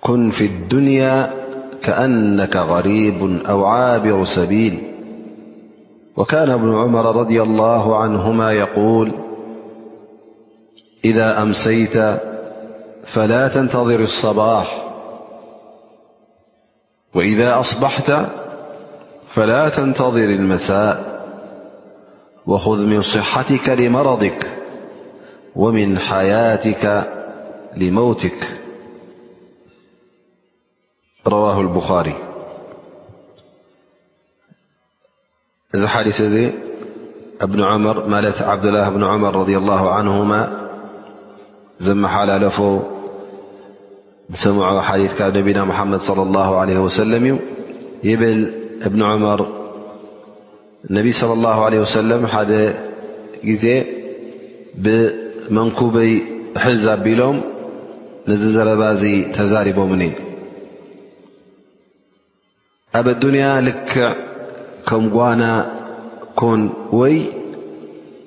كن في الدنيا كأنك غريب أو عابر سبيل وكان ابن عمر - رضي الله عنهما - يقول إذا أمسيت فلا تنتظر الصباح وإذا أصبحت فلا تنتظر المساء وخذ من صحتك لمرضك ومن حياتك لموتك رواه البخاري እዚ ሓዲስ እዚ እብኒ ዑመር ማለት ዓብዱላ እብኒ ዑመር ረ ላ ዓንሁማ ዘመሓላለፎ ዝሰምዖ ሓዲ ካብ ነቢና ሙሓመድ ለ ላ ለ ወሰለም እዩ ይብል እብኒ ዑመር ነቢይ ስለ ላሁ ለ ወሰለም ሓደ ግዜ ብመንኩበይ ሕዝ ኣቢሎም ነዚ ዘረባ እዚ ተዛሪቦምኒ ኣብ ኣዱንያ ልክዕ ከም ጓና ኩን ወይ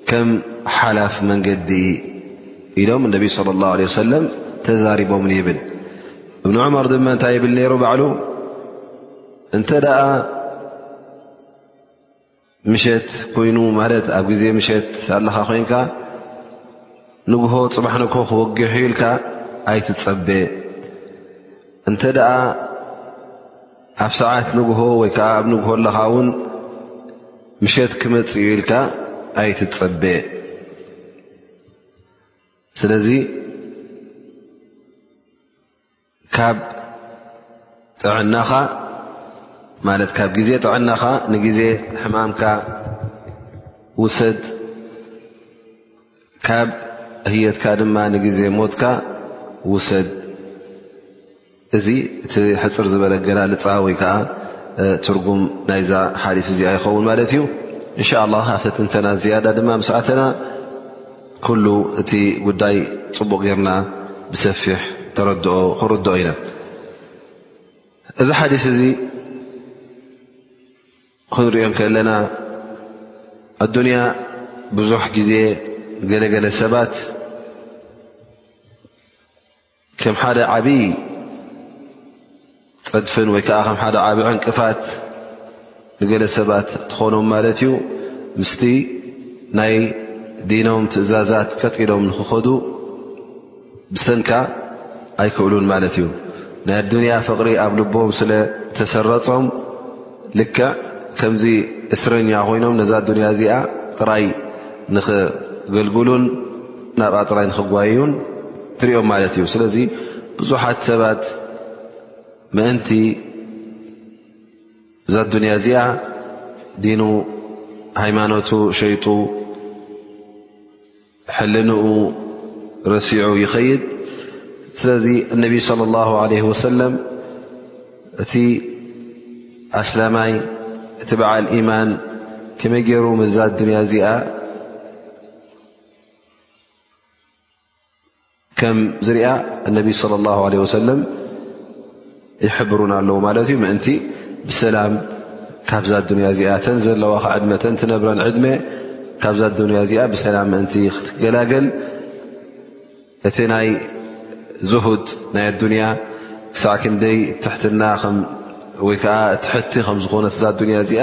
ከም ሓላፍ መንገዲ ኢሎም እነቢ ስለ ላ ለ ሰለም ተዛሪቦም ይብል እብኒ ዑመር ድማ እንታይ ይብል ነይሩ ባዕሉ እንተ ደኣ ምሸት ኮይኑ ማለት ኣብ ግዜ ምሸት ኣለኻ ኮይንካ ንግሆ ፅባሕ ንግሆ ክወጊሑ ኢልካ ኣይትፀበ እንተ ደኣ ኣብ ሰዓት ንግሆ ወይ ከዓ ኣብ ንግሆ ኣለኻ እውን ምሸት ክመፅኡ ኢልካ ኣይትፀበ ስለዚ ካብ ጥዕናኻ ማለት ካብ ግዜ ጥዕናኻ ንግዜ ሕማምካ ውሰድ ካብ ህየትካ ድማ ንግዜ ሞትካ ውሰድ እዚ እቲ ሕፅር ዝበለ ገላልፃ ወይ ከዓ ትርጉም ናይዛ ሓዲስ እዚኣ ይኸውን ማለት እዩ እንሻ ላ ኣብተትንተና ዝያዳ ድማ ምስኣተና ኩሉ እቲ ጉዳይ ፅቡቕ ጌርና ብሰፊሕ ተረድኦ ክንርድኦ ኢና እዚ ሓዲስ እዚ ክንሪኦ ከለና ኣዱንያ ብዙሕ ግዜ ገለገለ ሰባት ከም ሓደ ዓብዪ ፀድፍን ወይ ከዓ ከም ሓደ ዓብ ዕንቅፋት ንገለ ሰባት ትኾኖም ማለት እዩ ምስቲ ናይ ዲኖም ትእዛዛት ቀጢሎም ንክኸዱ ብሰንካ ኣይክእሉን ማለት እዩ ናይ ኣዱንያ ፍቕሪ ኣብ ልቦም ስለ ተሰረፆም ልክዕ ከምዚ እስረኛ ኮይኖም ነዛ ዱንያ እዚኣ ጥራይ ንኽገልግሉን ናብኣ ጥራይ ንኽጓይዩን ትሪኦም ማለት እዩ ስለዚ ብዙሓት ሰባት ምእንቲ እዛ ዱንያ እዚኣ ዲኑ ሃይማኖቱ ሸይጡ ሕልንኡ ረሲዑ ይኸይድ ስለዚ እነቢይ صለ ላሁ ለ ወሰለም እቲ ኣስላማይ እቲ በዓል ኢማን ከመይ ገይሩ ምዛ ድንያ እዚኣ ከም ዝርኣ እነቢ صለ ላه ለ ወሰለም ይሕብሩና ኣለዉ ማለት እዩ ምእንቲ ብሰላም ካብዛ ኣዱንያ እዚኣ ተን ዘለዋ ዕድመ ተን ትነብረን ዕድመ ካብዛ ኣዱንያ እዚኣ ብሰላም ምእንቲ ክትገላገል እቲ ናይ ዝሁድ ናይ ኣዱንያ ክሳዕ ክንደይ ትሕትና ወይ ከዓ ትሕቲ ከም ዝኾነት እዛ ኣዱንያ እዚኣ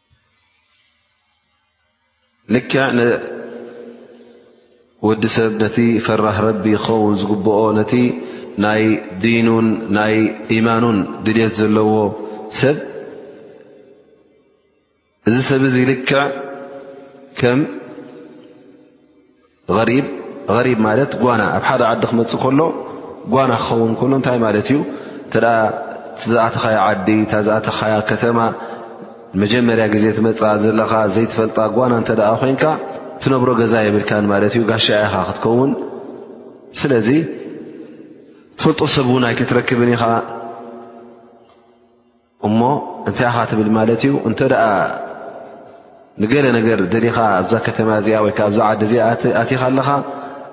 ልክዕ ንወዲ ሰብ ነቲ ፈራህ ረቢ ክኸውን ዝግብኦ ነቲ ናይ ዲኑን ናይ ኢማኑን ድልት ዘለዎ ሰብ እዚ ሰብ እዚ ልክዕ ከም ሪብ ማለት ጓና ኣብ ሓደ ዓዲ ክመፅእ ከሎ ጓና ክኸውን ከሎ እንታይ ማለት እዩ እተ ዝኣተኻዮ ዓዲ እታ ዝኣተኻያ ከተማ መጀመርያ ግዜ ትመፅ ዘለኻ ዘይትፈልጣ ጓና እተ ኮይንካ ትነብሮ ገዛ የብልካን ማለት እዩ ጋሻ ኢኻ ክትከውን ስለዚ ትፈልጦ ሰብ ውን ኣይክትረክብን ኢኻ እሞ እንታይ ኢኻ ትብል ማለት እዩ እንተ ንገለ ነገር ደሊኻ ኣብዛ ከተማ እዚኣ ወይ ከ ኣብዛ ዓዲ እዚኣ ኣቲኻ ኣለኻ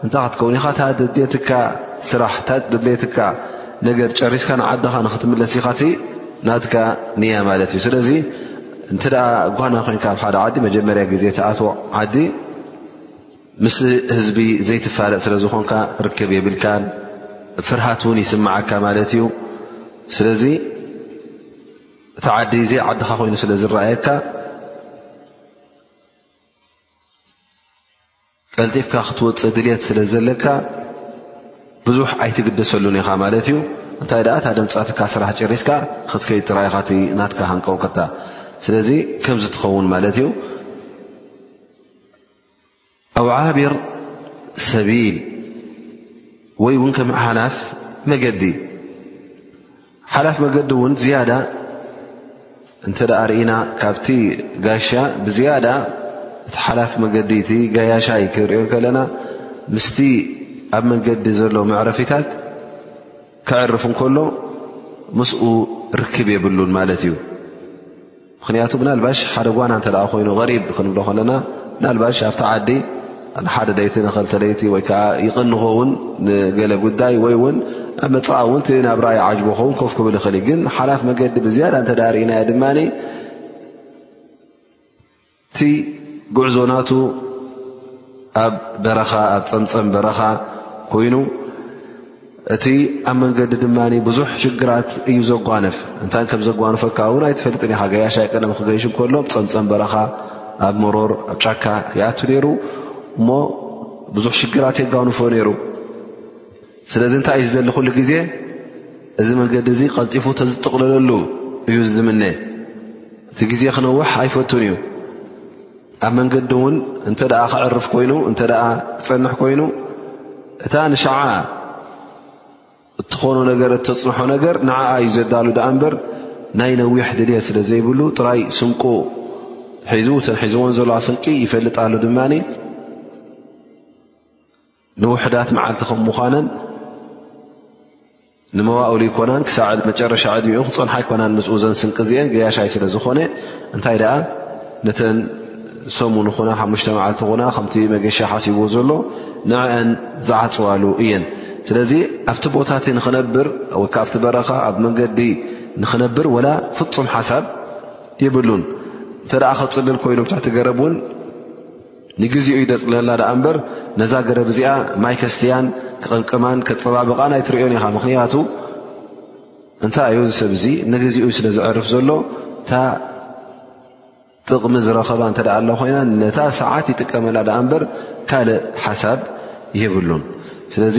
እንታይ ክትከውን ኢኻ ታደትካ ስራሕ ታደትካ ነገር ጨሪስካ ንዓድኻ ንክትምለስ ኢኻ እቲ ናትካ ንያ ማለት እዩ ስለዚ እንተ ጓና ኮንካ ኣብ ሓደ ዓዲ መጀመርያ ግዜ ተኣትዎ ዓዲ ምስ ህዝቢ ዘይትፋለጥ ስለ ዝኾንካ ርክብ የብልካን ፍርሃት እውን ይስምዓካ ማለት እዩ ስለዚ እቲ ዓዲ ዘይ ዓድኻ ኮይኑ ስለ ዝረኣየካ ቀልጢፍካ ክትወፅእ ድልት ስለ ዘለካ ብዙሕ ኣይትግደሰሉን ኢኻ ማለት እዩ እንታይ ደኣ እታ ደምፃትካ ስራሕ ጨሪስካ ክትከይ ጥራይኻ እቲ ናትካ ሃንቀውቅታ ስለዚ ከምዚ ትኸውን ማለት እዩ ኣው ዓብር ሰቢል ወይ እውን ከም ሓላፍ መገዲ ሓላፍ መገዲ እውን ዝያዳ እንተ ደኣ ርኢና ካብቲ ጋሻ ብዝያዳ እቲ ሓላፍ መገዲ እቲ ጋያሻይ ክንሪኦ ከለና ምስቲ ኣብ መንገዲ ዘሎ መዕረፊታት ክዕርፍ እንከሎ ምስኡ ርክብ የብሉን ማለት እዩ ምኽንያቱ ብናልባሽ ሓደ ጓና እተ ኮይኑ ሪብ ክንብሎ ከለና ናልባሽ ኣብቲ ዓዲ ሓደ ለይቲ ንኸልተ ለይቲ ወይ ከዓ ይቕንኹ ውን ንገለ ጉዳይ ወይ ውን ኣብ መፃኣ ውንቲ ናብ ራእይ ዓጅቦ ኸውን ኮፍ ክብል ይኽእል እዩ ግን ሓላፍ መገዲ ብዝያዳ እተ ርእናዮ ድማ እቲ ጉዕዞ ናቱ ኣብ በረኻ ኣብ ፀምፀም በረኻ ኮይኑ እቲ ኣብ መንገዲ ድማ ብዙሕ ሽግራት እዩ ዘጓንፍ እንታይ ከም ዘጓንፈካ እውን ኣይትፈልጥን ኢኻ ገያሻይ ቀደም ክገይሽ ከሎ ፀምፀም በረኻ ኣብ መሮር ኣብ ጫካ ይኣቱ ነይሩ እሞ ብዙሕ ሽግራት የጓንፎ ነይሩ ስለዚ እንታይ እዩ ዝደሊ ኩሉ ግዜ እዚ መንገዲ እዚ ቀልጢፉ ተዝጥቕለለሉ እዩ ዝምነ እቲ ግዜ ክነውሕ ኣይፈቱን እዩ ኣብ መንገዲ እውን እንተ ክዕርፍ ኮይኑ እንተ ክፀንሕ ኮይኑ እታ ንሸዓ እትኾኑ ነገር እተፅንሖ ነገር ንዓ እዩ ዘዳሉ ድኣ እምበር ናይ ነዊሕ ድልት ስለ ዘይብሉ ጥራይ ስንቁ ሒዙ ተንሒዝዎን ዘለዋ ስንቂ ይፈልጥ ኣሉ ድማ ንውሑዳት መዓልቲ ከም ምዃነን ንመዋእሉ ይኮናን ክሳዕ መጨረሻ ዕድሚኡ ክፀንሓ ኣይኮናን ምስ ዘን ስንቂ እዚአን ገያሻይ ስለ ዝኾነ እንታይ ደኣ ነተን ሰሙን ኹና ሓሙሽተ መዓልቲ ኹና ከምቲ መገሻ ሓሲብዎ ዘሎ ንዕአን ዝዓፅዋሉ እየን ስለዚ ኣብቲ ቦታ እቲ ንኽነብር ወይከ ኣብቲ በረኻ ኣብ መንገዲ ንኽነብር ወላ ፍፁም ሓሳብ የብሉን እንተ ከፅልል ኮይኑ ብትሕቲ ገረብ እውን ንግዜኡ ዩ ደጽለላ ደኣ እምበር ነዛ ገረብ እዚኣ ማይ ከስትያን ክቕምቅማን ከጸባብቓን ኣይትርእዮን ኢኻ ምኽንያቱ እንታይ እዩ ዝሰብ እዙ ንግዜኡ ስለ ዝዕርፍ ዘሎ እታ ጥቕሚ ዝረኸባ እንተ ኣ ለ ኮይና ነታ ሰዓት ይጥቀመላ ደኣ እምበር ካልእ ሓሳብ ይህብሉን ስለዚ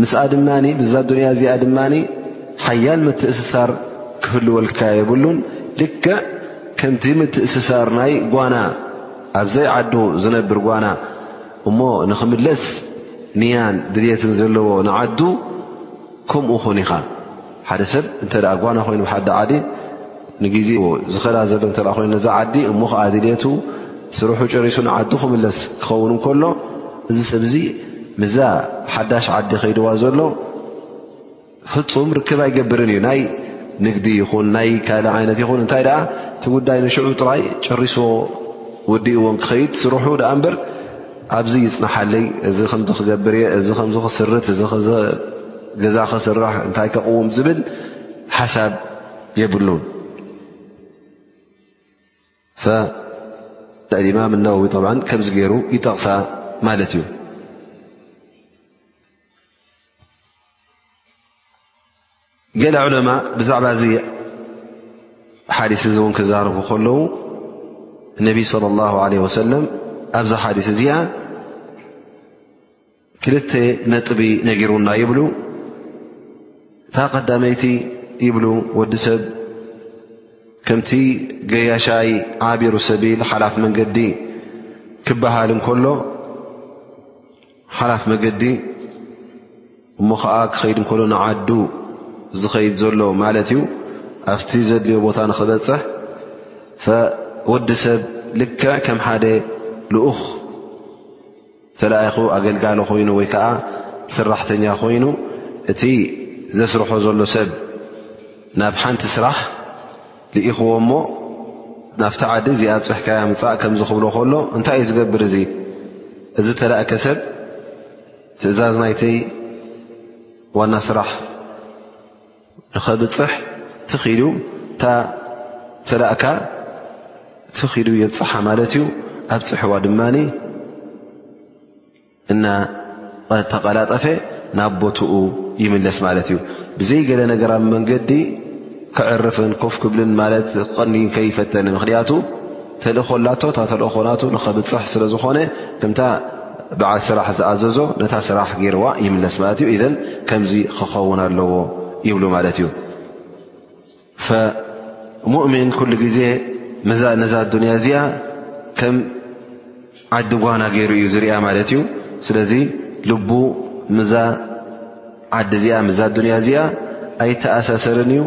ምስኣ ድማ ምስዛ ዱንያ እዚኣ ድማ ሓያል ምትእስሳር ክህልወልካ የብሉን ልክ ከምቲ ምትእስሳር ናይ ጓና ኣብዘይ ዓዱ ዝነብር ጓና እሞ ንኽምለስ ንያን ድልትን ዘለዎ ንዓዱ ከምኡ ኹን ኢኻ ሓደ ሰብ እንተ ጓና ኮይኑ ብሓዲ ዓዲ ንግዜ ዝኸዳ ዘሎ እተ ኮይኑ ነዛ ዓዲ እሞ ከዓ ድልቱ ስርሑ ጨሪሱ ንዓዲ ክምለስ ክኸውን እንከሎ እዚ ሰብ እዚ ምዛ ሓዳሽ ዓዲ ከይድዋ ዘሎ ፍፁም ርክብ ኣይገብርን እዩ ናይ ንግዲ ይኹን ናይ ካልእ ዓይነት ይኹን እንታይ ደኣ እቲ ጉዳይ ንሽዑ ጥራይ ጨሪስዎ ወዲእዎን ክኸይድ ስርሑ ደኣ እምበር ኣብዚ ይጽናሓለይ፣ እዚ ከምዚ ክገብር እየ፣ እዚ ከምዚ ክስርት፣ እዚ ገዛ ክስራሕ፣ እንታይ ከቕውም ዝብል ሓሳብ የብሉን። ፈእማም እነወዊ ብ ከምዚ ገይሩ ይጠቕሳ ማለት እዩ። ገለ ዑለማእ ብዛዕባ እዚ ሓዲስ እዚ እውን ክዛረቡ ከለዉ ነቢይ صለ ላሁ ለ ወሰለም ኣብዛ ሓዲስ እዚኣ ክልተ ነጥቢ ነጊሩና ይብሉ እታ ቀዳመይቲ ይብሉ ወዲ ሰብ ከምቲ ገያሻይ ዓቢሩ ሰቢል ሓላፍ መንገዲ ክበሃል እንከሎ ሓላፍ መገዲ እሞ ኸዓ ክኸይድ እንከሎ ንዓዱ ዝኸይድ ዘሎ ማለት እዩ ኣብቲ ዘድልዮ ቦታ ንኽበፅሕ ወዲ ሰብ ልክዕ ከም ሓደ ልኡኽ ተላኢኹ ኣገልጋሊ ኮይኑ ወይ ከዓ ስራሕተኛ ኮይኑ እቲ ዘስርሖ ዘሎ ሰብ ናብ ሓንቲ ስራሕ ልኢኽዎ እሞ ናብቲ ዓዲ እዚኣ ኣብፅሕካያ ምፃእ ከምዚ ክብሎ ከሎ እንታይ እዩ ዝገብር እዙ እዚ ተላእከ ሰብ ትእዛዝ ናይተይ ዋና ስራሕ ንኸብፅሕ ትኺኢሉ እታ ተላእካ ትኺኢሉ የብፅሓ ማለት እዩ ኣብፅሕዋ ድማ እናተቐላጠፈ ናብ ቦትኡ ይምለስ ማለት እዩ ብዘይ ገለ ነገር ኣብ መንገዲ ክዕርፍን ኮፍ ክብልን ማለት ክቐኒን ከይፈተኒ ምኽንያቱ ተልእኾ ኣላቶ እታ ተልእኾ ናቱ ንኸብፅሕ ስለ ዝኾነ ከምታ በዓል ስራሕ ዝኣዘዞ ነታ ስራሕ ገይርዋ ይምለስ ማለት እዩ ኢዘን ከምዚ ክኸውን ኣለዎ ይብሉ ማለት እዩ ሙእምን ኩሉ ግዜ ነዛ ኣዱንያ እዚኣ ከም ዓዲ ጓና ገይሩ እዩ ዝርያ ማለት እዩ ስለዚ ልቡ ምዛ ዓዲ እዚኣ ምዛ ኣዱንያ እዚኣ ኣይተኣሳሰርን እዩ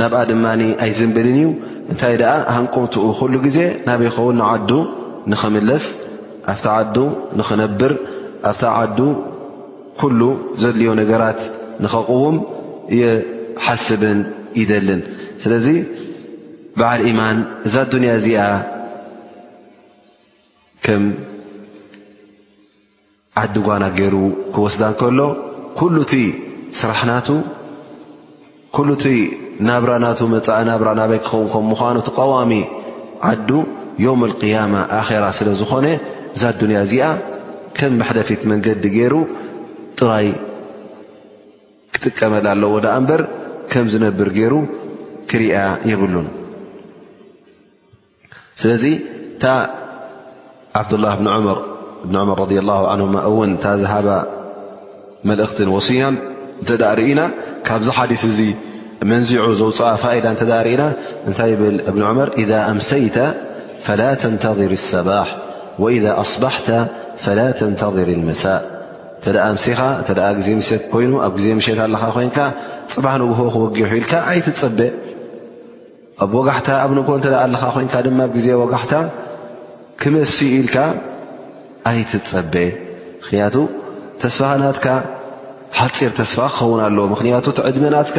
ናብኣ ድማ ኣይዝንብልን እዩ እንታይ ደኣ ሃንቆትኡ ኩሉ ግዜ ናበይ ኸውን ንዓዱ ንኽምለስ ኣብታ ዓዱ ንኽነብር ኣብታ ዓዱ ኩሉ ዘድልዮ ነገራት ንኸቕውም ይሓስብን ይደልን ስለዚ በዓል ኢማን እዛ ኣዱንያ እዚኣ ከም ዓዲ ጓና ገይሩ ክወስዳ እንከሎ ኩሉ እቲ ስራሕናቱ ኩሉ እቲ ናብራ ናቱ መፃኢ ናብራ ናበይ ክኸውን ከም ምዃኑ እቲ ቀዋሚ ዓዱ ዮም ልቅያማ ኣራ ስለ ዝኾነ እዛ ኣዱንያ እዚኣ ከም መሕለፊት መንገዲ ገይሩ ጥራይ ክጥቀመላ ኣለዎ ዳኣ እምበር ከም ዝነብር ገይሩ ክርያ የብሉን ስለዚ እታ ዓብዱላ እብኒ ዑመር ረድ ላ ማ እውን እታ ዝሃባ መልእኽትን ወስያን እንተ ርእና ካብዚ ሓዲስ እዚ መንዚዑ ዘውፅኣ ፋኢዳ እተ ርእና እንታይ ብል እብኒ ዑመር ኢዛ ኣምሰይተ ፈላ ተንተظር ሰባሕ ወኢዛ ኣስባሕተ ፈላ ተንተظር መሳእ እተ ኣምሲኻ እተ ግዜ ምሸት ኮይኑ ኣብ ግዜ ምሸት ኣለኻ ኮይንካ ፅባሕ ንግሆ ክወጊሑ ኢልካ ኣይትፀበ ኣብ ወጋሕታ ኣብ ንግሆ እተ ኣለኻ ኮይንካ ድማ ብ ግዜ ወጋሕታ ክመስ ኢልካ ኣይትፀበ ምክንያቱ ተስፋናትካ ሓፂር ተስፋ ክኸውን ኣለዎ ምክንያቱ እቲ ዕድመናትካ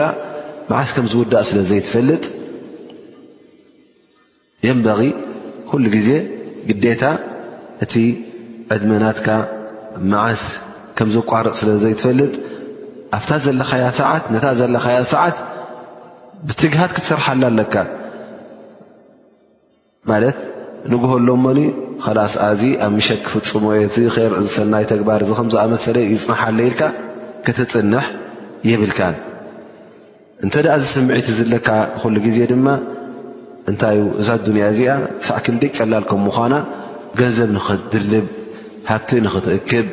መዓስ ከም ዝውዳእ ስለ ዘይትፈልጥ የንበቂ ኩሉ ግዜ ግዴታ እቲ ዕድመናትካ መዓስ ከም ዘቋርፅ ስለ ዘይትፈልጥ ኣብታ ዘለኻያ ሰዓት ነታ ዘለኻያ ሰዓት ብትግሃት ክትሰርሓላ ኣለካ ማለት ንግሆ ኣሎሞኒ ኸላስ ኣዚ ኣብ ምሸት ክፍፅሞ የ እዚ ር እዚ ሰናይ ተግባር እዚ ከም ዝኣመሰለ ይፅንሓለ ኢልካ ክትፅንሕ የብልካን እንተ ደኣ እዚ ስምዒት ዝለካ ኩሉ ግዜ ድማ እንታይ ዩ እዛ ኣዱንያ እዚኣ ሳዕ ክንዲ ቀላል ከም ምዃና ገንዘብ ንኽትድልብ ሃብቲ ንኽትእክብ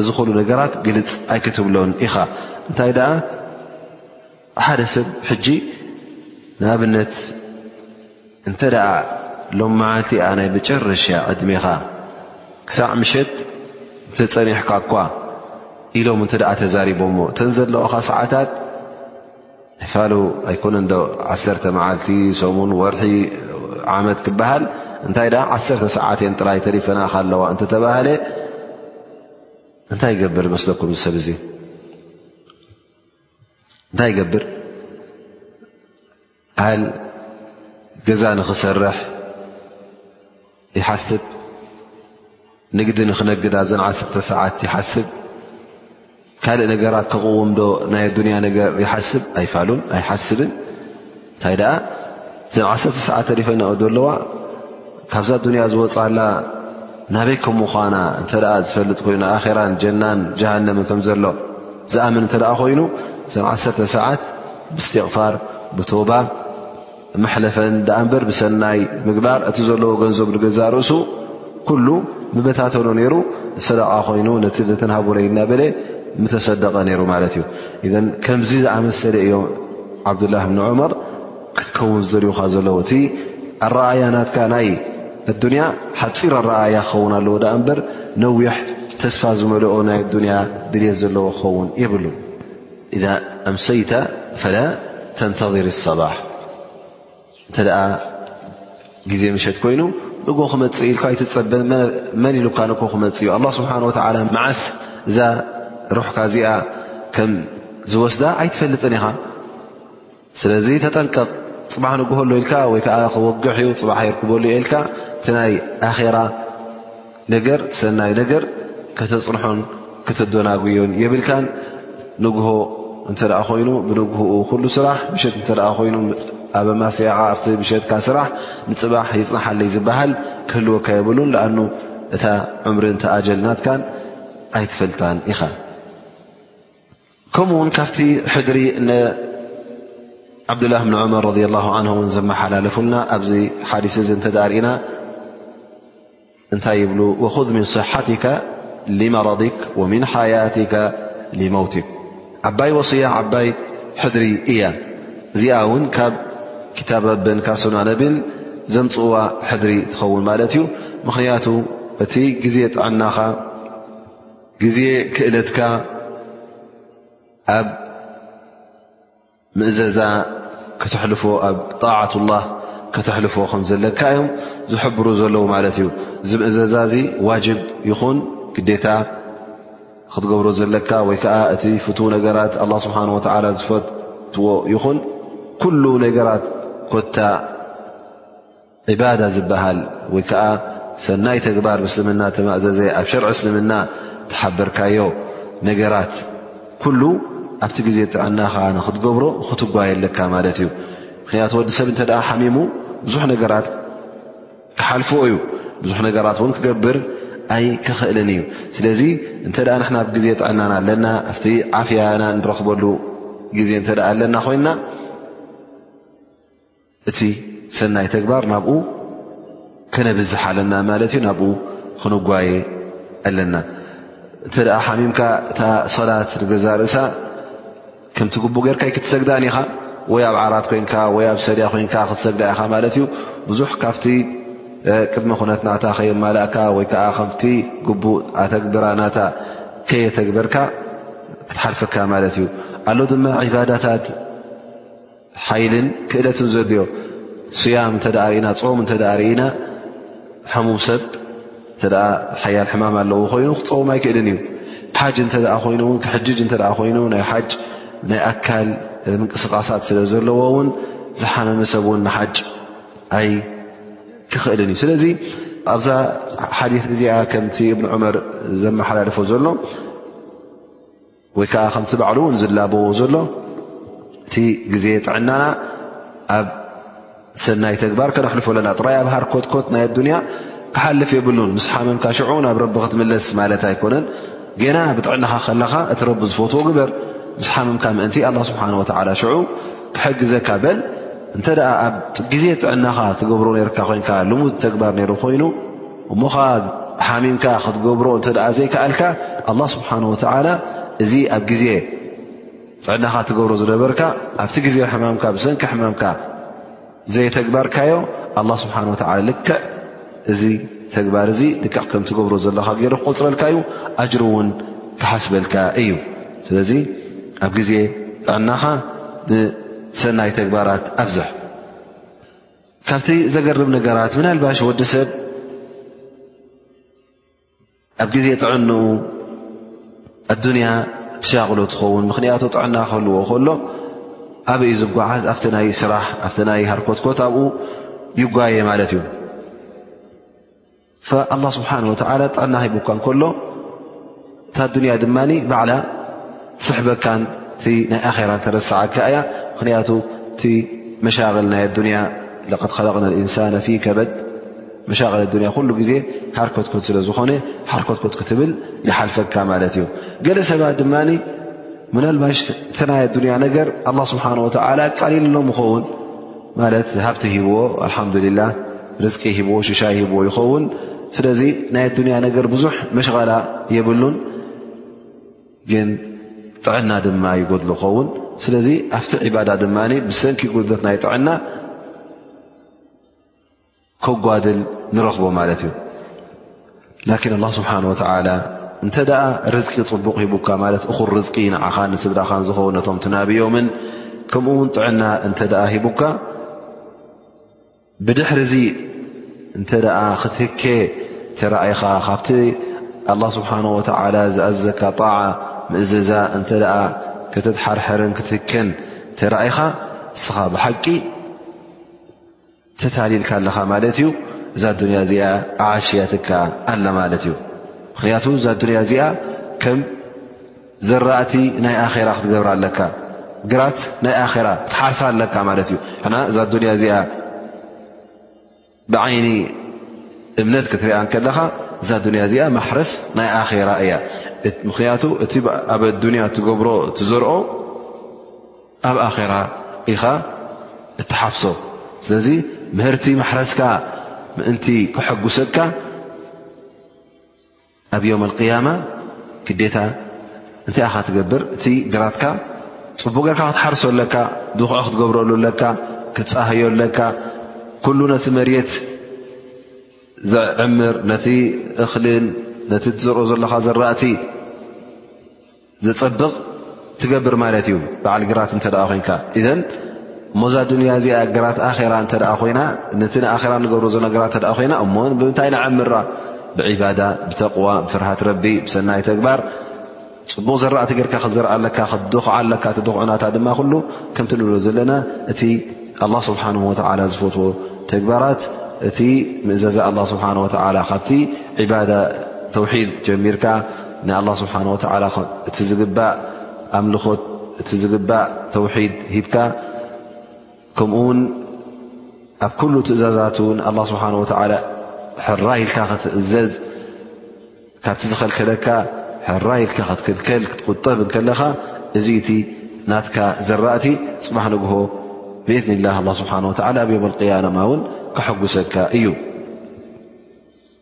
እዚ ኹሉ ነገራት ግልፅ ኣይክትብሎን ኢኻ እንታይ ደኣ ሓደ ሰብ ሕጂ ንኣብነት እንተ ደኣ ሎም መዓልቲ እኣ ናይ መጨረሻ ዕድሜኻ ክሳዕ ምሸት እንተጸኒሕካ እኳ ኢሎም እንተ ደኣ ተዛሪቦሞ እተን ዘለኦኻ ሰዓታት ፋሉ ኣይኮነ ዶ ዓሰርተ መዓልቲ ሰሙን ወርሒ ዓመት ክበሃል እንታይ ደኣ ዓሰርተ ሰዓት እየን ጥራይ ተሪፈናኻ ኣለዋ እንተ ተባህለ እንታይ ይገብር መስለኩም ዝሰብ እዙ እንታይ ይገብር ዓል ገዛ ንኽሰርሕ ይሓስብ ንግዲ ንኽነግድ ኣብዘን ዓሰርተ ሰዓት ይሓስብ ካልእ ነገራት ከቕውምዶ ናይ ኣዱንያ ነገር ይሓስብ ኣይፋሉን ኣይሓስብን እንታይ ደኣ እዘን ዓሰርተ ሰዓት ተሪፈናኦ ዘለዋ ካብዛ ዱንያ ዝወፅኣላ ናበይ ከም ምዃና እንተ ዝፈልጥ ኮይኑ ኣራን ጀናን ጀሃነምን ከም ዘሎ ዝኣምን እንተ ኮይኑ እዘን ዓሰርተ ሰዓት ብስቲቕፋር ብቶባ መሕለፈን ደኣ እምበር ብሰናይ ምግባር እቲ ዘለዎ ገንዘብ ንገዛእ ርእሱ ኩሉ ብበታተኖ ነይሩ ሰደቃ ኮይኑ ነቲ ዘተንሃቡለይ እናበለ ምተሰደቀ ነይሩ ማለት እዩ እዘን ከምዚ ዝኣመሰለ እዮ ዓብዱላ ብኒ ዑመር ክትከውን ዝደልዩካ ዘለዉ እቲ ኣረኣያ ናትካ ናይ ኣዱንያ ሓፂር ኣረኣያ ክኸውን ኣለዎ ዳኣ እምበር ነዊሕ ተስፋ ዝመልኦ ናይ ኣዱንያ ድልት ዘለዎ ክኸውን የብሉ እዛ ኣምሰይታ ፈላ ተንተظር ሰባሕ እንተደኣ ግዜ ምሸት ኮይኑ ንጎ ክመፅእ ኢልካ ኣይትፀበ መን ኢሉካ ንኮ ክመፅ እዩ ኣላ ስብሓን ወተዓላ መዓስ እዛ ሩሕካ እዚኣ ከም ዝወስዳ ኣይትፈልጥን ኢኻ ስለዚ ተጠንቀቕ ፅባሕ ንግሆ ኣሎ ኢልካ ወይ ከዓ ክወግሕ እዩ ፅባሕ የርክበሉ እየ ኢልካ እቲ ናይ ኣኼራ ነገር ሰናይ ነገር ከተፅንሖን ክተደናጉዮን የብልካን ንግሆ እንተ ኮይኑ ብንግህኡ ኩሉ ስራሕ ብሸት እተ ኮይኑ ኣብ ማስያ ኣብቲ ብሸትካ ስራሕ ንፅባሕ ይፅናሓለይ ዝበሃል ክህልወካ የብሉን ኣኑ እታ ዕምሪ እንተኣጀልናትካን ኣይትፈልጣን ኢኻ ከምኡ ውን ካብቲ ሕድሪ ዓብዱላህ ብን ዑመር ረ ላ ን ውን ዘመሓላለፉልና ኣብዚ ሓዲስ እዚ እንተ ርእና እንታይ ይብሉ ወኹዝ ምን ስሓትካ ሊመረድክ ወምን ሓያትካ ሊመውትክ ዓባይ ወስያ ዓባይ ሕድሪ እያ እዚኣ እውን ካብ ክታብ ረብን ካብ ሰና ነብን ዘምፅእዋ ሕድሪ ትኸውን ማለት እዩ ምኽንያቱ እቲ ግዜ ጥዕናኻ ግዜ ክእለትካ ኣብ ምእዘዛ ከተሕልፎ ኣብ ጣዓት ላህ ከተሕልፎ ከም ዘለካ እዮም ዝሕብሩ ዘለዉ ማለት እዩ እዚ ምእዘዛ እዚ ዋጅብ ይኹን ግዴታ ክትገብሮ ዘለካ ወይ ከዓ እቲ ፍት ነገራት ኣላ ስብሓን ወተዓላ ዝፈትዎ ይኹን ኩሉ ነገራት ኮታ ዒባዳ ዝበሃል ወይ ከዓ ሰናይ ተግባር ምስልምና ተማእዘዘ ኣብ ሸርዒ እስልምና ተሓበርካዮ ነገራት ኩሉ ኣብቲ ግዜ ጥዕናኻ ንክትገብሮ ክትጓየ ኣለካ ማለት እዩ ምክንያቱ ወዲ ሰብ እንተ ሓሚሙ ብዙሕ ነገራት ክሓልፉ እዩ ብዙሕ ነገራት እውን ክገብር ኣይክኽእልን እዩ ስለዚ እንተ ንሕና ኣብ ግዜ ጥዕናና ኣለና ኣብቲ ዓፍያና ንረኽበሉ ግዜ እተ ኣለና ኮይና እቲ ሰናይ ተግባር ናብኡ ከነብዝሕ ኣለና ማለት እዩ ናብኡ ክንጓየ ኣለና እንተ ደኣ ሓሚምካ እታ ሰላት ንገዛ ርእሳ ከምቲ ግቡእ ጌርካ ኣይክትሰግዳን ኢኻ ወይ ኣብ ዓራት ኮንካ ወይ ኣብ ሰድያ ኮንካ ክትሰግዳ ኢኻ ማለት እዩ ብዙሕ ካብቲ ቅድሚ ኩነት ናታ ከየማላእካ ወይ ከዓ ከምቲ ግቡእ ኣተግብራ ናታ ከየተግበርካ ክትሓልፈካ ማለት እዩ ኣሎ ድማ ዒባዳታት ሓይልን ክእለትን ዘድዮ ስያም እተ ርእና ፆም እተ ርእና ሕሙም ሰብ እተ ሓያል ሕማም ኣለዎ ኮይኑ ክፀውም ኣይክእልን እዩ ሓጅ እተ ኮይኑ ውን ክሕጅጅ እተ ኮይኑ ናይ ሓጅ ናይ ኣካል ምንቅስቃሳት ስለ ዘለዎ ውን ዝሓመመ ሰብ ውን ንሓጅ ኣይክኽእልን እዩ ስለዚ ኣብዛ ሓዲ እዚኣ ከምቲ እብን ዑመር ዘመሓላልፎ ዘሎ ወይ ከዓ ከምቲ ባዕሉ እውን ዝላበዎ ዘሎ እቲ ግዜ ጥዕናና ኣብ ሰናይ ተግባር ከነሕልፎ ኣለና ጥራይ ኣብ ሃርኮትኮት ናይ ኣዱንያ ክሓልፍ የብሉን ምስ ሓመምካ ሽዑ ናብ ረቢ ክትምለስ ማለት ኣይኮነን ገና ብጥዕናኻ ከለኻ እቲ ረቢ ዝፈትዎ ግበር ምስ ሓመምካ ምእንቲ ኣላ ስብሓን ወተዓላ ሽዑ ክሕግዘካ በል እንተ ኣብ ግዜ ጥዕናኻ ትገብሮ ነርካ ኮንካ ልሙድ ተግባር ነይሩ ኮይኑ እሞ ኸዓ ሓሚምካ ክትገብሮ እንተ ዘይከኣልካ ኣላ ስብሓን ወተዓላ እዚ ኣብ ግዜ ጥዕናኻ ትገብሮ ዝነበርካ ኣብቲ ግዜ ሕማምካ ብሰንኪ ሕማምካ ዘየተግባርካዮ ኣላ ስብሓን ወተዓላ ልክዕ እዚ ተግባር እዚ ልክዕ ከም ትገብሮ ዘለካ ገይሩ ክቆፅረልካ እዩ ኣጅር እውን ክሓስበልካ እዩ ስለዚ ኣብ ግዜ ጥዕናኻ ንሰናይ ተግባራት ኣብዝሕ ካብቲ ዘገርም ነገራት ምናልባሽ ወዲ ሰብ ኣብ ግዜ ጥዕንኡ ኣዱንያ ትሻቕሎ ትኸውን ምኽንያቱ ጥዕና ክህልዎ ከሎ ኣበይ እዩ ዝጓዓዝ ኣብቲ ናይ ስራሕ ኣብቲ ናይ ሃርኮትኮት ኣብኡ ይጓየ ማለት እዩ ኣላ ስብሓን ወተዓላ ጥዕና ሂቡካ እንከሎ እታ ዱንያ ድማ ባዕላ ትስሕበካን እቲ ናይ ኣኼራ ተረስዓካ እያ ምኽንያቱ እቲ መሻቕል ናይ ኣዱንያ ለቐድ ከለቕና ልእንሳነ ፊ ከበድ መሻቕል ኣዱንያ ኩሉ ግዜ ሓርኮትኮት ስለ ዝኾነ ሓርኮትኮት ክትብል ይሓልፈካ ማለት እዩ ገለ ሰባት ድማ ምናልባሽ እቲ ናይ ኣዱንያ ነገር ኣላ ስብሓን ወተዓላ ቀሊልሎም ይኸውን ማለት ሃብቲ ሂብዎ ኣልሓምዱልላ ርዝቂ ሂብዎ ሽሻይ ሂብዎ ይኸውን ስለዚ ናይ ኣዱንያ ነገር ብዙሕ መሽቓላ የብሉን ግን ጥዕና ድማ ይጎድሉ ኸውን ስለዚ ኣብቲ ዕባዳ ድማ ብሰንኪ ጉድለት ናይ ጥዕና ከጓድል ንረኽቦ ማለት እዩ ላኪን ኣላ ስብሓን ወተላ እንተ ደኣ ርዝቂ ፅቡቕ ሂቡካ ማለት እኹር ርዝቂ ንዓኻን ንስድራኻን ዝኸውን ነቶም ትናብዮምን ከምኡ እውን ጥዕና እንተ ሂቡካ ብድሕሪ እዚ እንተ ክትህከ ተራኢኻ ካብቲ ኣላ ስብሓን ወተዓላ ዝኣዘካ ጣዓ ምእዘዛ እንተ ከተትሓርሐርን ክትህከን ተራኢኻ እስኻ ብሓቂ ተታሊልካ ኣለኻ ማለት እዩ እዛ ኣዱንያ እዚኣ ዓሽያትካ ኣላ ማለት እዩ ምክንያቱ እዛ ኣዱንያ እዚኣ ከም ዘራእቲ ናይ ኣራ ክትገብር ኣለካ ግራት ናይ ኣራ ክትሓርሳ ኣለካ ማለት እዩ ሕና እዛ ኣዱንያ እዚኣ ብዓይኒ እምነት ክትሪኣ ከለኻ እዛ ኣዱንያ እዚኣ ማሕረስ ናይ ኣራ እያ ምኽንያቱ እቲ ኣብ ኣዱንያ እትገብሮ እትዘርኦ ኣብ ኣራ ኢኻ እትሓፍሶ ስለዚ ምህርቲ ማሕረስካ ምእንቲ ክሐጉሰካ ኣብ ዮም ኣልቅያማ ግዴታ እንታይ ኢኻ ትገብር እቲ ግራትካ ፅቡቅ ጌርካ ክትሓርሶ ኣለካ ድኩዖ ክትገብረሉ ኣለካ ክትፃህዮ ኣለካ ኩሉ ነቲ መሬት ዘዕምር ነቲ እኽልን ነቲ ትዘርኦ ዘለካ ዘራእቲ ዘጸብቕ ትገብር ማለት እዩ በዓል ግራት እንተ ኮንካ እዘን ሞዛ ዱንያ እዚኣ ግራት ኣራ እተ ኮይና ነቲ ንኣራ ንገብሮ ዘሎ ግራ እተ ኮይና እሞ ብምንታይ ንዓምራ ብዒባዳ ብተቕዋ ብፍርሃት ረቢ ብሰናይ ተግባር ፅቡቕ ዘራእቲ ጌርካ ክትዘርኣ ኣለካ ክትድኽ ኣለካ እቲ ድኹዑናታ ድማ ኩሉ ከምቲ ንብሎ ዘለና እቲ ኣላ ስብሓን ወላ ዝፈትዎ ተግባራት እቲ ምእዘዛ ኣላ ስብሓን ወላ ካብቲ ዒባዳ ተውሒድ ጀሚርካ ንኣላህ ስብሓን ወተዓላ እቲ ዝግባእ ኣምልኾት እቲ ዝግባእ ተውሒድ ሂብካ ከምኡ ውን ኣብ ኩሉ ትእዛዛት ን ኣላ ስብሓን ወተዓላ ሕራ ኢልካ ክትእዘዝ ካብቲ ዝኸልከለካ ሕራ ኢልካ ክትክልከል ክትቁጠብ ከለኻ እዚ እቲ ናትካ ዘራእቲ ፅባሕ ንግሆ ብእዝኒላ ኣላ ስብሓን ወተዓላ ኣብ ዮም ኣልቅያማ እውን ክሐጉሰካ እዩ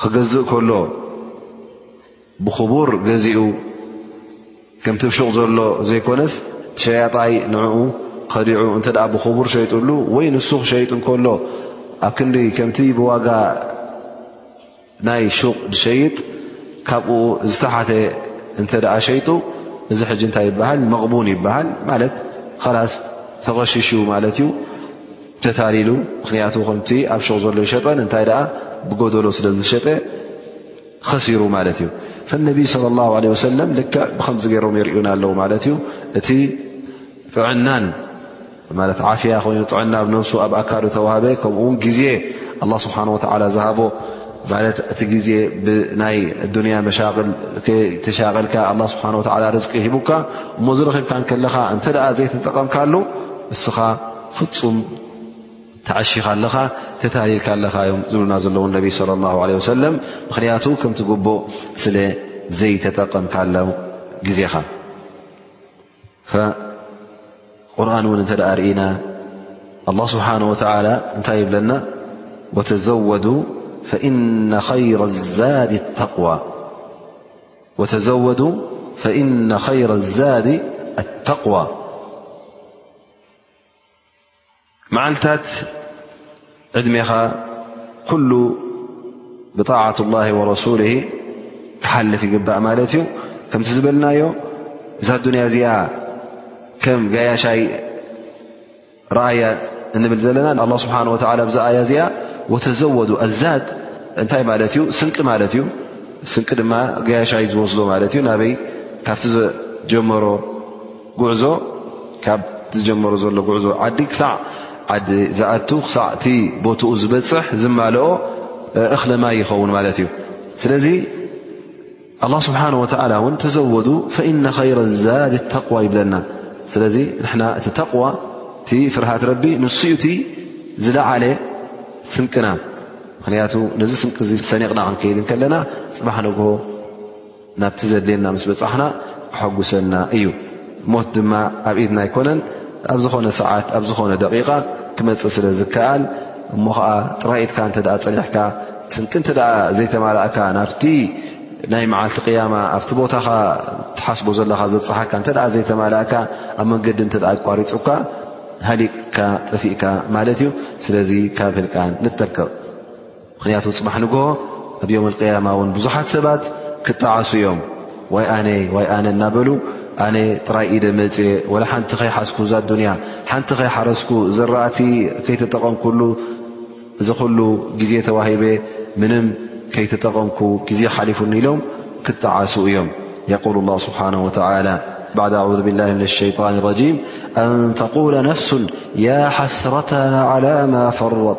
ክገዝእ ከሎ ብኽቡር ገዚኡ ከምቲ ብ ሹቕ ዘሎ ዘይኮነስ ሸያጣይ ንዕኡ ኸዲዑ እንተ ብኽቡር ሸይጡሉ ወይ ንሱ ክሸይጥ እንከሎ ኣብ ክንዲ ከምቲ ብዋጋ ናይ ሹቕ ዝሸይጥ ካብኡ ዝተሓተ እንተ ደኣ ሸይጡ እዚ ሕጂ እንታይ ይበሃል መቕቡን ይበሃል ማለት ኸላስ ተቐሽሹ ማለት እዩ ተታሊሉ ምክንያቱ ከምቲ ኣብ ሹቕ ዘሎ ይሸጠን እንታይ ደኣ ብጎደሎ ስለ ዝሸጠ ኸሲሩ ማለት እዩ ፈነቢይ ስለ ላ ለ ወሰለም ልክዕ ብከምዚ ገይሮም የርእዩና ኣለዉ ማለት እዩ እቲ ጥዕናን ማለት ዓፍያ ኮይኑ ጥዕና ኣብ ነብሱ ኣብ ኣካሉ ተዋህበ ከምኡውን ግዜ ኣላ ስብሓን ወተዓላ ዝሃቦ ማለት እቲ ግዜ ብናይ ኣዱንያ መሻቅል ተሻቀልካ ኣላ ስብሓን ወተዓላ ርዝቂ ሂቡካ እሞ ዝረኺብካ ንከለኻ እንተ ደኣ ዘይተጠቐምካሉ እስኻ ፍፁም ተዓሺኻ ኣለኻ ተታሊልካ ኣለኻ እዮም ዝብሉና ዘለዉ ነቢ ለ ላ ለ ወሰለም ምኽንያቱ ከምቲ ግቡእ ስለ ዘይተጠቐምካ ኣለ ግዜኻ ቁርን እውን እንተ ደኣ ርኢና ኣላ ስብሓን ወተላ እንታይ ይብለና ወተዘወዱ ፈእነ ኸይረ ዛዲ ኣተቕዋ መዓልታት ዕድሜኻ ኩሉ ብጣዓት ላ ወረሱሊ ክሓልፍ ይግባእ ማለት እዩ ከምቲ ዝበልናዮ እዛ ኣዱንያ እዚኣ ከም ጋያሻይ ረኣያ እንብል ዘለና ኣላ ስብሓን ወላ ብዛ ኣያ እዚኣ ወተዘወዱ ኣዛድ እንታይ ማለት እዩ ስንቂ ማለት እዩ ስንቂ ድማ ገያሻይ ዝወስዶ ማለት እዩ ናበይ ካብቲ ዘጀመሮ ጉዕዞ ካብ ዝጀመሮ ዘሎ ጉዕዞ ዓዲ ክሳዕ ዓዲ ዝኣቱ ክሳዕ እቲ ቦትኡ ዝበፅሕ ዝማልኦ እኽለ ማይ ይኸውን ማለት እዩ ስለዚ ኣላ ስብሓን ወተዓላ እውን ተዘወዱ ፈኢነ ኸይረ ዛድ ተቕዋ ይብለና ስለዚ ንሕና እቲ ተቕዋ እቲ ፍርሃት ረቢ ንስኡ እቲ ዝለዓለ ስንቅና ምክንያቱ ነዚ ስንቂ እዚ ሰኒቕና ክንከይድ ከለና ፅባሕ ንግሆ ናብቲ ዘድልየና ምስ በጻሕና ክሐጉሰና እዩ። ሞት ድማ ኣብ ኢድና ኣይኮነን ኣብ ዝኾነ ሰዓት ኣብ ዝኾነ ደቂቃ ክመጽእ ስለ ዝከኣል እሞ ኸዓ ጥራይ ኢድካ እንተ ጸኒሕካ ስንቂ እንተ ዘይተማላእካ ናብቲ ናይ መዓልቲ ቅያማ ኣብቲ ቦታኻ ትሓስቦ ዘለኻ ዘብፅሓካ እንተ ዘይተማላእካ ኣብ መንገዲ እንተ ኣቋሪፁካ ሃሊቕካ ጠፊእካ ማለት እዩ ስለዚ ካብ ህልቃን ንጠቀቕ ምኽንያቱ ፅባሕ ንግሆ ኣብ ዮም ኣልቅያማ እውን ብዙሓት ሰባት ክጠዓሱ እዮም ዋይ ኣነ ዋይ ኣነ እናበሉ ኣነ ጥራይ ኢደ መፅየ ወላ ሓንቲ ከይሓዝኩ እዛ ኣዱንያ ሓንቲ ከይሓረስኩ ዘራእቲ ከይተጠቐምኩሉ እዚ ኩሉ ግዜ ተዋሂበ ምንም ከይተጠቐምኩ ግዜ ሓሊፉኒ ኢሎም ክጠዓሱ እዮም የቁል ላ ስብሓን ወተላ ባዕድ ኣዙ ብላ ምን ሸይጣን ረጂም ኣን ተቁለ ነፍሱን ያ ሓስረታ ዓላ ማ ፈረጥ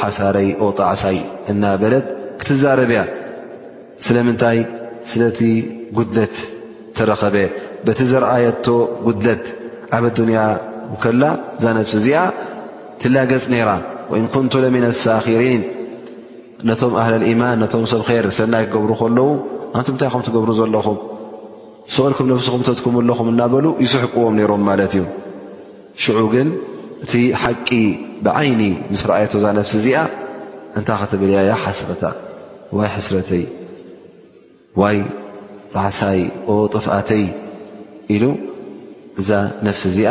ሓሳረይ ጣዕሳይ እናበለት ክትዛረብ እያ ስለምንታይ ስለቲ ጉድለት ተረኸበ በቲ ዘርኣየቶ ጉድለት ዓበ ዱንያ ከላ እዛ ነብሲ እዚኣ ትላገፅ ነይራ ወይን ኩንቱ ለሚና ሳኪሪን ነቶም ኣህለልኢማን ነቶም ሰብ ር ሰናይ ክገብሩ ከለዉ ኣንቱምንታይ ከም ትገብሩ ዘለኹም ስቕልኩም ነብስኹም ተትኩሙ ኣለኹም እናበሉ ይስሕቅዎም ነይሮም ማለት እዩ ሽዑ ግን እቲ ሓቂ ብዓይኒ ምስ ረኣየቶ እዛ ነፍሲ እዚኣ እንታይ ክትብል እያ ያ ሓስረታ ዋይ ሕስረተይ ዋይ ጣዕሳይ ኦ ጥፍኣተይ ኢሉ እዛ ነፍሲ እዚኣ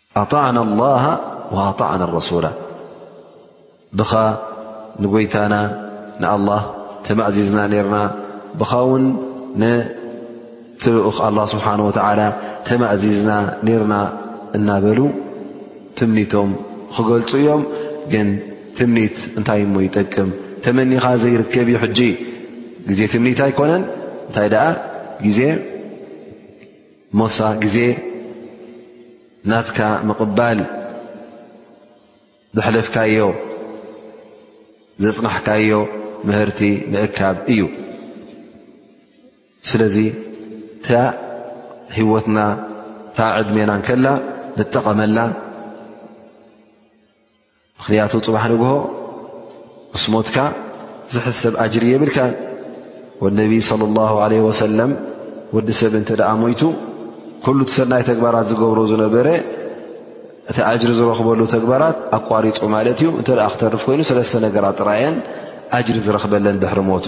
ኣጣዕና ላሃ ወኣጣዕና ረሱላ ብኻ ንጎይታና ንኣላህ ተማእዚዝና ነርና ብኻ ውን ንትልኡኽ ኣላ ስብሓን ወተዓላ ተማእዚዝና ነርና እናበሉ ትምኒቶም ክገልፁ እዮም ግን ትምኒት እንታይ እሞ ይጠቅም ተመኒኻ ዘይርከብ እዩ ሕጂ ግዜ ትምኒት ኣይኮነን እንታይ ደኣ ግዜ ሞሳ ግዜ ናትካ ምቕባል ዘሕለፍካዮ ዘፅናሕካዮ ምህርቲ ምእካብ እዩ ስለዚ እታ ህወትና እታ ዕድሜና ከላ ንጠቐመላ ምኽንያቱ ፅባሕ ንግሆ ምስ ሞትካ ዝሕሰብ ኣጅሪ የብልካ ወነቢ صለ ላሁ ለ ወሰለም ወዲ ሰብ እንተ ደኣ ሞይቱ ኩሉ እቲ ሰናይ ተግባራት ዝገብሮ ዝነበረ እቲ ኣጅሪ ዝረኽበሉ ተግባራት ኣቋሪፁ ማለት እዩ እንተ ክተርፍ ኮይኑ ሰለስተ ነገራት ጥራየን ኣጅሪ ዝረኽበለን ድሕሪ ሞቱ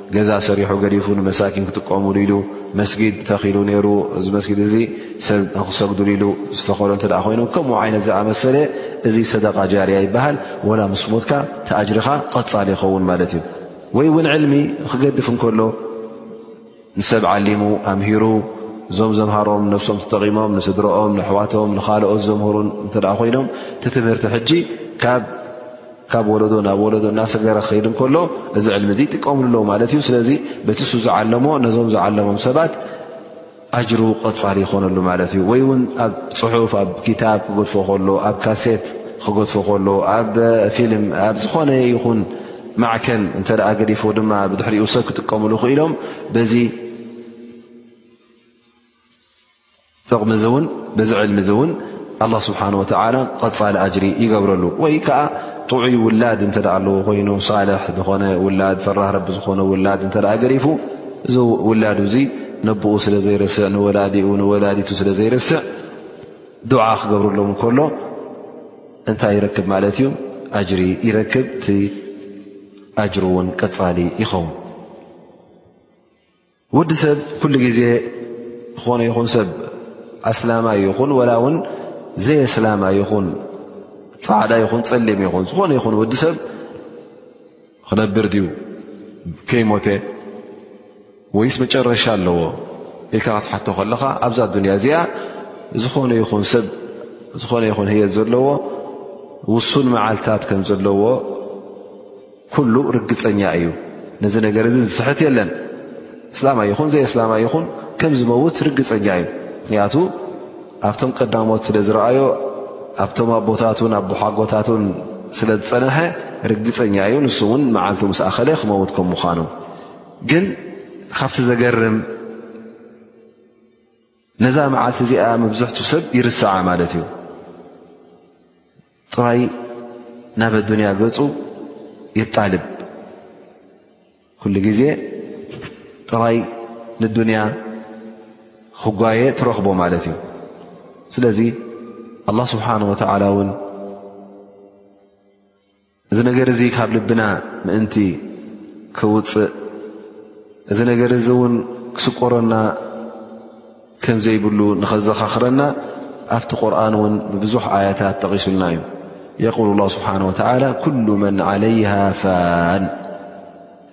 ገዛ ሰሪሑ ገዲፉ ንመሳኪን ክጥቀሙሉ ኢሉ መስጊድ ተኺሉ ነይሩ እዚ መስጊድ እዚ ሰብ ንክሰግዱሉ ኢሉ ዝተኸሎ እተ ኮይኑ ከምኡ ዓይነት ዝኣመሰለ እዚ ሰደቃ ጃርያ ይበሃል ወላ ምስ ሞትካ ተኣጅርኻ ቐፃሊ ይኸውን ማለት እዩ ወይ እውን ዕልሚ ክገድፍ እንከሎ ንሰብ ዓሊሙ ኣምሂሩ እዞም ዘምሃሮም ነብሶም ተጠቒሞም ንስድረኦም ንኣሕዋቶም ንካልኦት ዘምህሩን እተ ኮይኖም እቲ ትምህርቲ ሕጂ ካብ ካብ ወለዶ ናብ ወለዶ እናሰገረ ክኸይድ እንከሎ እዚ ዕልሚ እዚ ይጥቀምሉ ኣለዉ ማለት እዩ ስለዚ በቲ እሱ ዝዓለሞ ነዞም ዝዓለሞም ሰባት ኣጅሩ ቐፃሊ ይኾነሉ ማለት እዩ ወይ እውን ኣብ ፅሑፍ ኣብ ክታብ ክገድፎ ከሎ ኣብ ካሴት ክገድፎ ከሎ ኣብ ፊልም ኣብ ዝኾነ ይኹን ማዕከን እንተ ገዲፎ ድማ ብድሕሪኡ ሰብ ክጥቀምሉ ክኢሎም በዚ ጥቕሚ እዚ እውን በዚ ዕልሚ እዚ እውን ኣላ ስብሓን ወተዓላ ቐፃሊ ኣጅሪ ይገብረሉ ወይ ከዓ ጥዑይ ውላድ እንተ ኣለዎ ኮይኑ ሳልሕ ዝኾነ ውላድ ፈራህ ረቢ ዝኾነ ውላድ እንተ ገሪፉ እዚ ውላዱ እዙይ ነቦኡ ስለ ዘይርስዕ ንወላዲኡ ንወላዲቱ ስለ ዘይርስዕ ድዓ ክገብርሎም ከሎ እንታይ ይረክብ ማለት እዩ ኣጅሪ ይረክብ እቲ ኣጅሪ እውን ቀፃሊ ይኸውን ወዲ ሰብ ኩሉ ግዜ ዝኾነ ይኹን ሰብ ኣስላማ ይኹን ወላ እውን ዘየስላማ ይኹን ፃዕዳ ይኹን ፀሊም ይኹን ዝኾነ ይኹን ወዲ ሰብ ክነብር ድዩ ከይሞተ ወይስ መጨረሻ ኣለዎ ኢልካ ክትሓቶ ከለኻ ኣብዛ ኣዱንያ እዚኣ ዝኾነ ይኹን ሰብ ዝኾነ ይኹን ህየት ዘለዎ ውሱን መዓልትታት ከም ዘለዎ ኩሉ ርግጸኛ እዩ ነዚ ነገር እዚ ዝስሕት የለን እስላማይ ይኹን ዘየስላማይ ይኹን ከም ዝመውት ርግጸኛ እዩ ምክንያቱ ኣብቶም ቀዳሞት ስለ ዝረኣዮ ኣብቶም ኣቦታቱን ኣቦሓጎታቱን ስለ ዝፀንሐ ርግፀኛ እዩ ንሱ እውን መዓልቱ ምስ ኣኸለ ክመውት ከም ምዃኑ ግን ካብቲ ዘገርም ነዛ መዓልቲ እዚኣ መብዝሕቱ ሰብ ይርስዓ ማለት እዩ ጥራይ ናብ ኣዱንያ ገፁ የጣልብ ኩሉ ግዜ ጥራይ ንዱንያ ክጓየ ትረኽቦ ማለት እዩ ስለዚ ኣላ ስብሓን ወተዓላ እውን እዚ ነገር እዚ ካብ ልብና ምእንቲ ክውፅእ እዚ ነገር እዚ እውን ክስቆረና ከም ዘይብሉ ንኸዘኻኽረና ኣብቲ ቁርን እውን ብብዙሕ ኣያታት ጠቒሱልና እዩ የቁል ላ ስብሓን ወተላ ኩሉ መን ዓለይሃ ፋን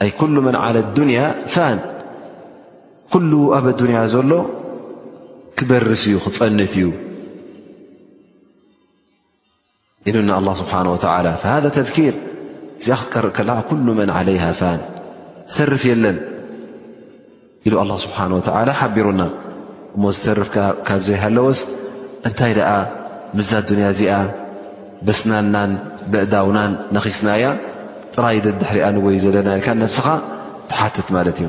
ኣይ ኩሉ መን ዓለ ኣዱንያ ፋን ኩሉ ኣብ ኣዱንያ ዘሎ ክበርስ እዩ ክፀንት እዩ ኢሉና ኣላ ስብሓን ወተላ ሃ ተذኪር እዚኣ ክትቀርእ ከለካ ኩሉ መን ዓለይሃ ፋን ዝተርፍ የለን ኢሉ ኣላ ስብሓን ወተላ ሓቢሩና እሞ ዝተርፍ ካብ ዘይሃለወስ እንታይ ደኣ ምዛ ዱንያ እዚኣ በስናናን በእዳውናን ነኺስናያ ጥራይ ደድሕሪኣ ንወይ ዘለና ኢልካ ነብስኻ ትሓትት ማለት እዩ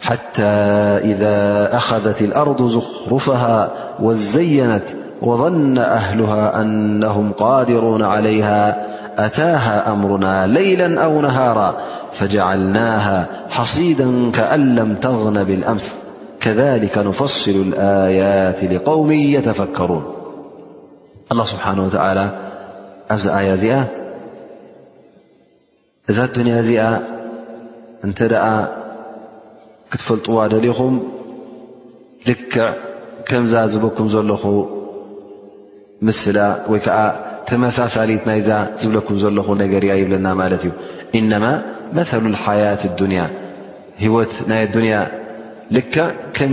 حتى إذا أخذت الأرض زخرفها وازينت وظن أهلها أنهم قادرون عليها أتاها أمرنا ليلا أو نهارا فجعلناها حصيدا كأن لم تغن بالأمس كذلك نفصل الآيات لقوم يتفكرون الله سبحانه وتعلى ኣዚ آي ዚ እዛ ኣዱንያ እዚኣ እንተ ደኣ ክትፈልጥዋ ደሊኹም ልክዕ ከምዛ ዝበኩም ዘለኹ ምስላ ወይ ከዓ ተመሳሳሊት ናይዛ ዝብለኩም ዘለኹ ነገር እያ ይብለና ማለት እዩ ኢነማ መሉ ሓያት ኣዱንያ ህወት ናይ ኣዱንያ ልክዕ ከም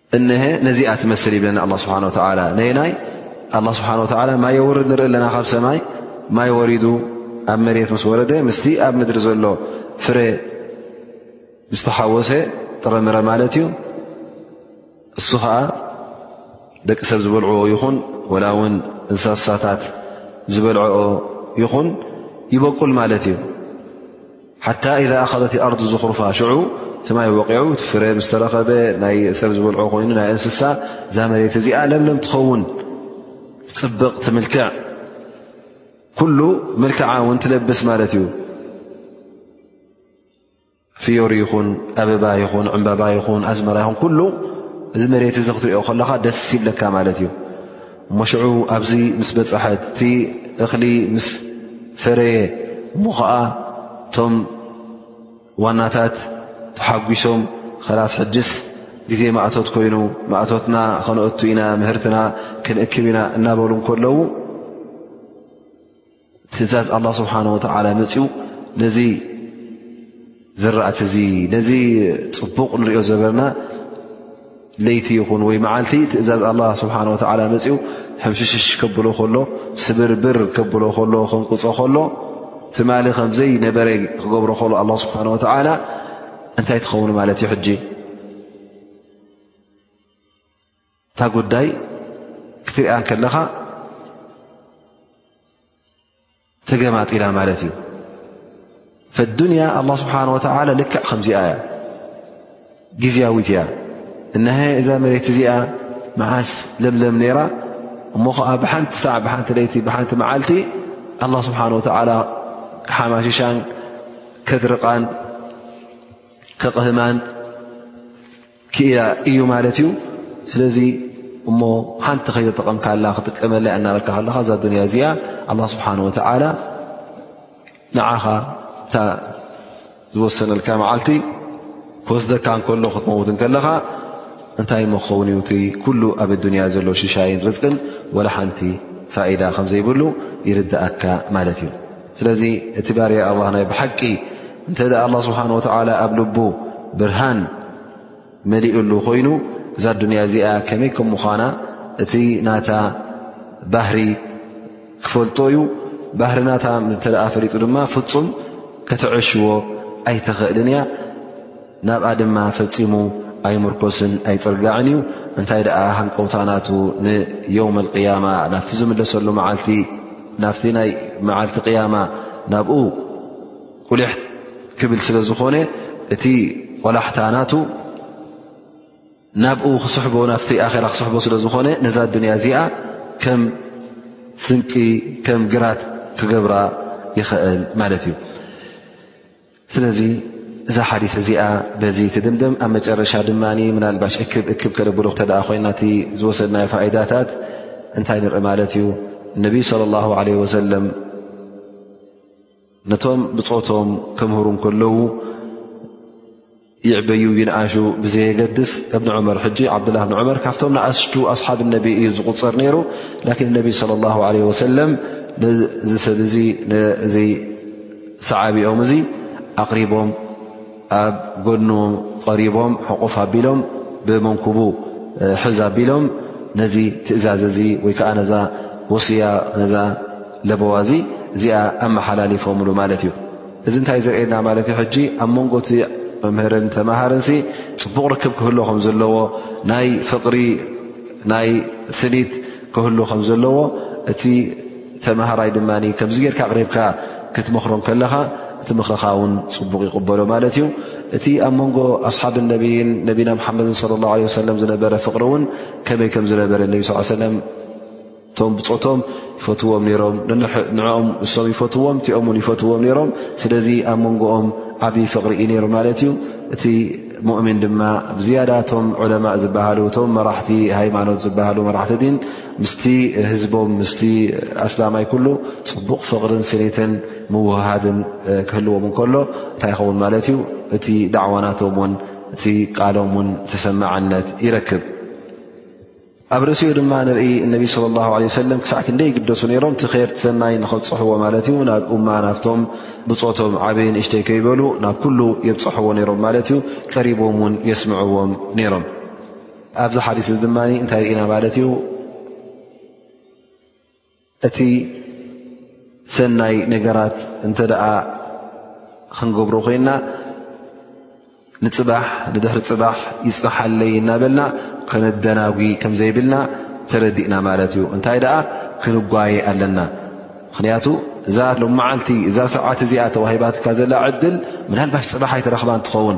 እነሀ ነዚኣ ትመስል ይብለና ኣላ ስብሓን ወተላ ነየናይ ኣላ ስብሓን ወተላ ማይ የውርድ ንርኢ ኣለና ካብ ሰማይ ማይ ወሪዱ ኣብ መሬት ምስ ወረደ ምስቲ ኣብ ምድሪ ዘሎ ፍረ ምስተሓወሰ ጥረምረ ማለት እዩ እሱ ከዓ ደቂ ሰብ ዝበልዕዎ ይኹን ወላ እውን እንሳሳታት ዝበልዐኦ ይኹን ይበቁል ማለት እዩ ሓታ ኢዛ ኣኸዘት ኣርዱ ዝኽሩፋ ሽዑ ትማይ ወቂዑ እቲ ፍረ ምስ ተረኸበ ናይ ሰብ ዝበልዖ ኮይኑ ናይ እንስሳ እዛ መሬት እዚኣ ለምለም ትኸውን ትፅብቕ ትምልክዕ ኩሉ መልክዓ እውን ትለብስ ማለት እዩ ፍዮሪ ይኹን ኣበባ ይኹን ዕምባባ ይኹን ኣዝመራ ይኹን ኩሉ እዚ መሬት እዚ ክትሪኦ ከለኻ ደስ ይብለካ ማለት እዩ እሞ ሽዑ ኣብዚ ምስ በፃሐት እቲ እኽሊ ምስ ፈረየ እሞ ኸዓ እቶም ዋናታት ተሓጒሶም ኸላስ ሕጅስ ግዜ ማእቶት ኮይኑ ማእቶትና ኸነኦቱ ኢና ምህርትና ክንእክብ ኢና እናበሉ እንከለዉ ትእዛዝ ኣላ ስብሓን ወተዓላ መፅኡ ነዚ ዝራእቲ እዚ ነዚ ፅቡቕ ንሪኦ ዘበርና ለይቲ ይኹን ወይ መዓልቲ ትእዛዝ ኣላ ስብሓን ወተዓላ መፅኡ ሕምሽሽሽ ከብሎ ከሎ ስብርብር ከብሎ ከሎ ከንቁፆ ከሎ ትማሊ ከምዘይ ነበረ ክገብሮ ከሎ ኣላ ስብሓን ወተዓላ እንታይ ትኸውን ማለት እዩ ሕጂ እታ ጉዳይ ክትሪኣ ከለኻ ተገማጢላ ማለት እዩ ፈዱንያ ኣላ ስብሓን ወተላ ልክዕ ከምዚኣ እያ ግዜያዊት እያ እነሀ እዛ መሬት እዚኣ መዓስ ለምለም ነይራ እሞ ከዓ ብሓንቲ ሳዕ ብሓንቲ ለይቲ ብሓንቲ መዓልቲ ኣላ ስብሓን ወተላ ክሓማሽሻን ከድርቓን ከቕህማን ክኢላ እዩ ማለት እዩ ስለዚ እሞ ሓንቲ ከይተጠቐምካላ ክጥቀመላ እያ እናበልካ ከለካ እዛ ዱንያ እዚኣ ኣላ ስብሓን ወተዓላ ንዓኻ እታ ዝወሰነልካ መዓልቲ ክወስደካ እንከሎ ክትመውት ከለኻ እንታይ እሞ ክኸውን እዩ እቲ ኩሉ ኣብ ኣዱንያ ዘሎ ሽሻይን ርዝቅን ወላ ሓንቲ ፋኢዳ ከም ዘይብሉ ይርድኣካ ማለት እዩ ስለዚ እቲ ባርያ ኣላ ናይ ብሓቂ እንተ ኣላ ስብሓን ወተዓላ ኣብ ልቡ ብርሃን መሊኡሉ ኮይኑ እዛ ኣዱንያ እዚኣ ከመይ ከም ምዃና እቲ ናታ ባህሪ ክፈልጦ እዩ ባህሪ ናታ እተደኣ ፈሊጡ ድማ ፍፁም ከተዐሽዎ ኣይትኽእልን እያ ናብኣ ድማ ፈጺሙ ኣይምርኮስን ኣይጽርጋዕን እዩ። እንታይ ደኣ ሃንቀውታ ናቱ ንየውም ኣልቅያማ ናብቲ ዝምለሰሉ መዓልቲ ናብቲ ናይ መዓልቲ ቅያማ ናብኡ ቁሊሕ ክብል ስለ ዝኾነ እቲ ቆላሕታ ናቱ ናብኡ ክስሕቦ ናፍቲ ኣራ ክስሕቦ ስለ ዝኾነ ነዛ ኣዱንያ እዚኣ ከም ስንቂ ከም ግራት ክገብራ ይኽእል ማለት እዩ። ስለዚ እዛ ሓዲስ እዚኣ በዚ ትድምደም ኣብ መጨረሻ ድማ ምናልባሽ እክብ እክብ ከነብሎ ክተ ኮይና እቲ ዝወሰድናዮ ፋይዳታት እንታይ ንርኢ ማለት እዩ እነቢይ ስለ ላ ለ ወሰለም ነቶም ብፆቶም ከምህሩ ከለዉ ይዕበዩ ይንኣሹ ብዘየገድስ እብኒ ዑመር ሕጂ ዓብዱላህ እብኒ ዑመር ካብቶም ንኣስቱ ኣስሓብ ነቢ እዩ ዝቁፅር ነይሩ ላኪን ነቢ ለ ላ ለ ወሰለም ነዚ ሰብ እዚ ነዚ ሰዓቢኦም እዚ ኣቕሪቦም ኣብ ጎኑ ቐሪቦም ሕቑፍ ኣቢሎም ብመንኩቡ ሕዝ ኣቢሎም ነዚ ትእዛዝ እዚ ወይ ከዓ ነዛ ወስያ ነዛ ለበዋ እዚ እዚኣ ኣመሓላሊፎምሉ ማለት እዩ እዚ እንታይ ዘርእየና ማለት እዩ ሕጂ ኣብ መንጎቲ መምህርን ተማሃርንሲ ፅቡቕ ርክብ ክህሎ ከም ዘለዎ ናይ ፍቕሪ ናይ ስኒት ክህሉ ከም ዘለዎ እቲ ተማሃራይ ድማ ከምዚ ጌርካ ኣቕሪብካ ክትመኽሮ ከለኻ እቲ ምኽርኻ እውን ፅቡቕ ይቕበሎ ማለት እዩ እቲ ኣብ መንጎ ኣስሓብ ነብይን ነቢና ሓመድን ለ ላ ሰለም ዝነበረ ፍቕሪ እውን ከመይ ከም ዝነበረ ነቢ ስ ሰለም እቶም ብፆቶም ይፈትዎም ነሮም ንኦም እሶም ይፈትዎም እቲኦም ውን ይፈትዎም ነሮም ስለዚ ኣብ መንጎኦም ዓብዪ ፍቕሪ እዩ ነይሩ ማለት እዩ እቲ ሙእሚን ድማ ብዝያዳ እቶም ዑለማእ ዝበሃሉ እቶም መራሕቲ ሃይማኖት ዝበሃሉ መራሕቲ ዲን ምስቲ ህዝቦም ምስቲ ኣስላማይ ኩሉ ፅቡቕ ፍቕርን ስኒትን ምውህሃድን ክህልዎም እንከሎ እንታይ ይኸውን ማለት እዩ እቲ ዳዕዋናቶም ውን እቲ ቃሎም ውን ተሰማዕነት ይረክብ ኣብ ርእሲኡ ድማ ንርኢ እነቢ ስለ ላ ለ ሰለም ክሳዕ ክንደይ ይግደሱ ነይሮም እቲ ኸርቲ ሰናይ ንኸብፅሕዎ ማለት እዩ ናብ እማ ናብቶም ብፆቶም ዓበ ንእሽተይ ከይበሉ ናብ ኩሉ የብፅሕዎ ነይሮም ማለት እዩ ቀሪቦም እውን የስምዕዎም ነይሮም ኣብዚ ሓዲስ እዚ ድማ እንታይ ርኢና ማለት እዩ እቲ ሰናይ ነገራት እንተ ደኣ ኽንገብሮ ኮይንና ንፅባሕ ንድሕሪ ፅባሕ ይፅንሓለይ እናበልና ከነደናጒ ከም ዘይብልና ተረዲእና ማለት እዩ እንታይ ደኣ ክንጓየ ኣለና ምኽንያቱ እዛ ሎ መዓልቲ እዛ ሰዓት እዚኣ ተዋሂባትካ ዘላ ዕድል ምናልባሽ ፅባሕ ኣይትረኽባን ትኸውን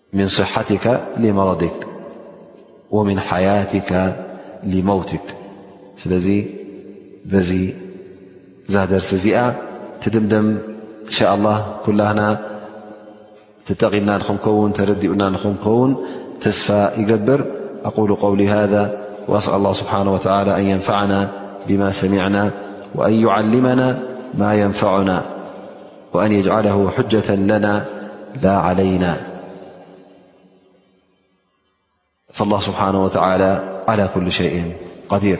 من صحتك لمرضك ومن حياتك لموتك ي درسزئ تدمدم إن شاء الله كلهنا تتقي انانكون تردنانكون تسفى يجبر أقول قول هذا وأسأل الله سبحانه وتعالى أن ينفعنا بما سمعنا وأن يعلمنا ما ينفعنا وأن يجعله حجة لنا لا علينا فالله سبحانه وتعالى على كل شيء قدير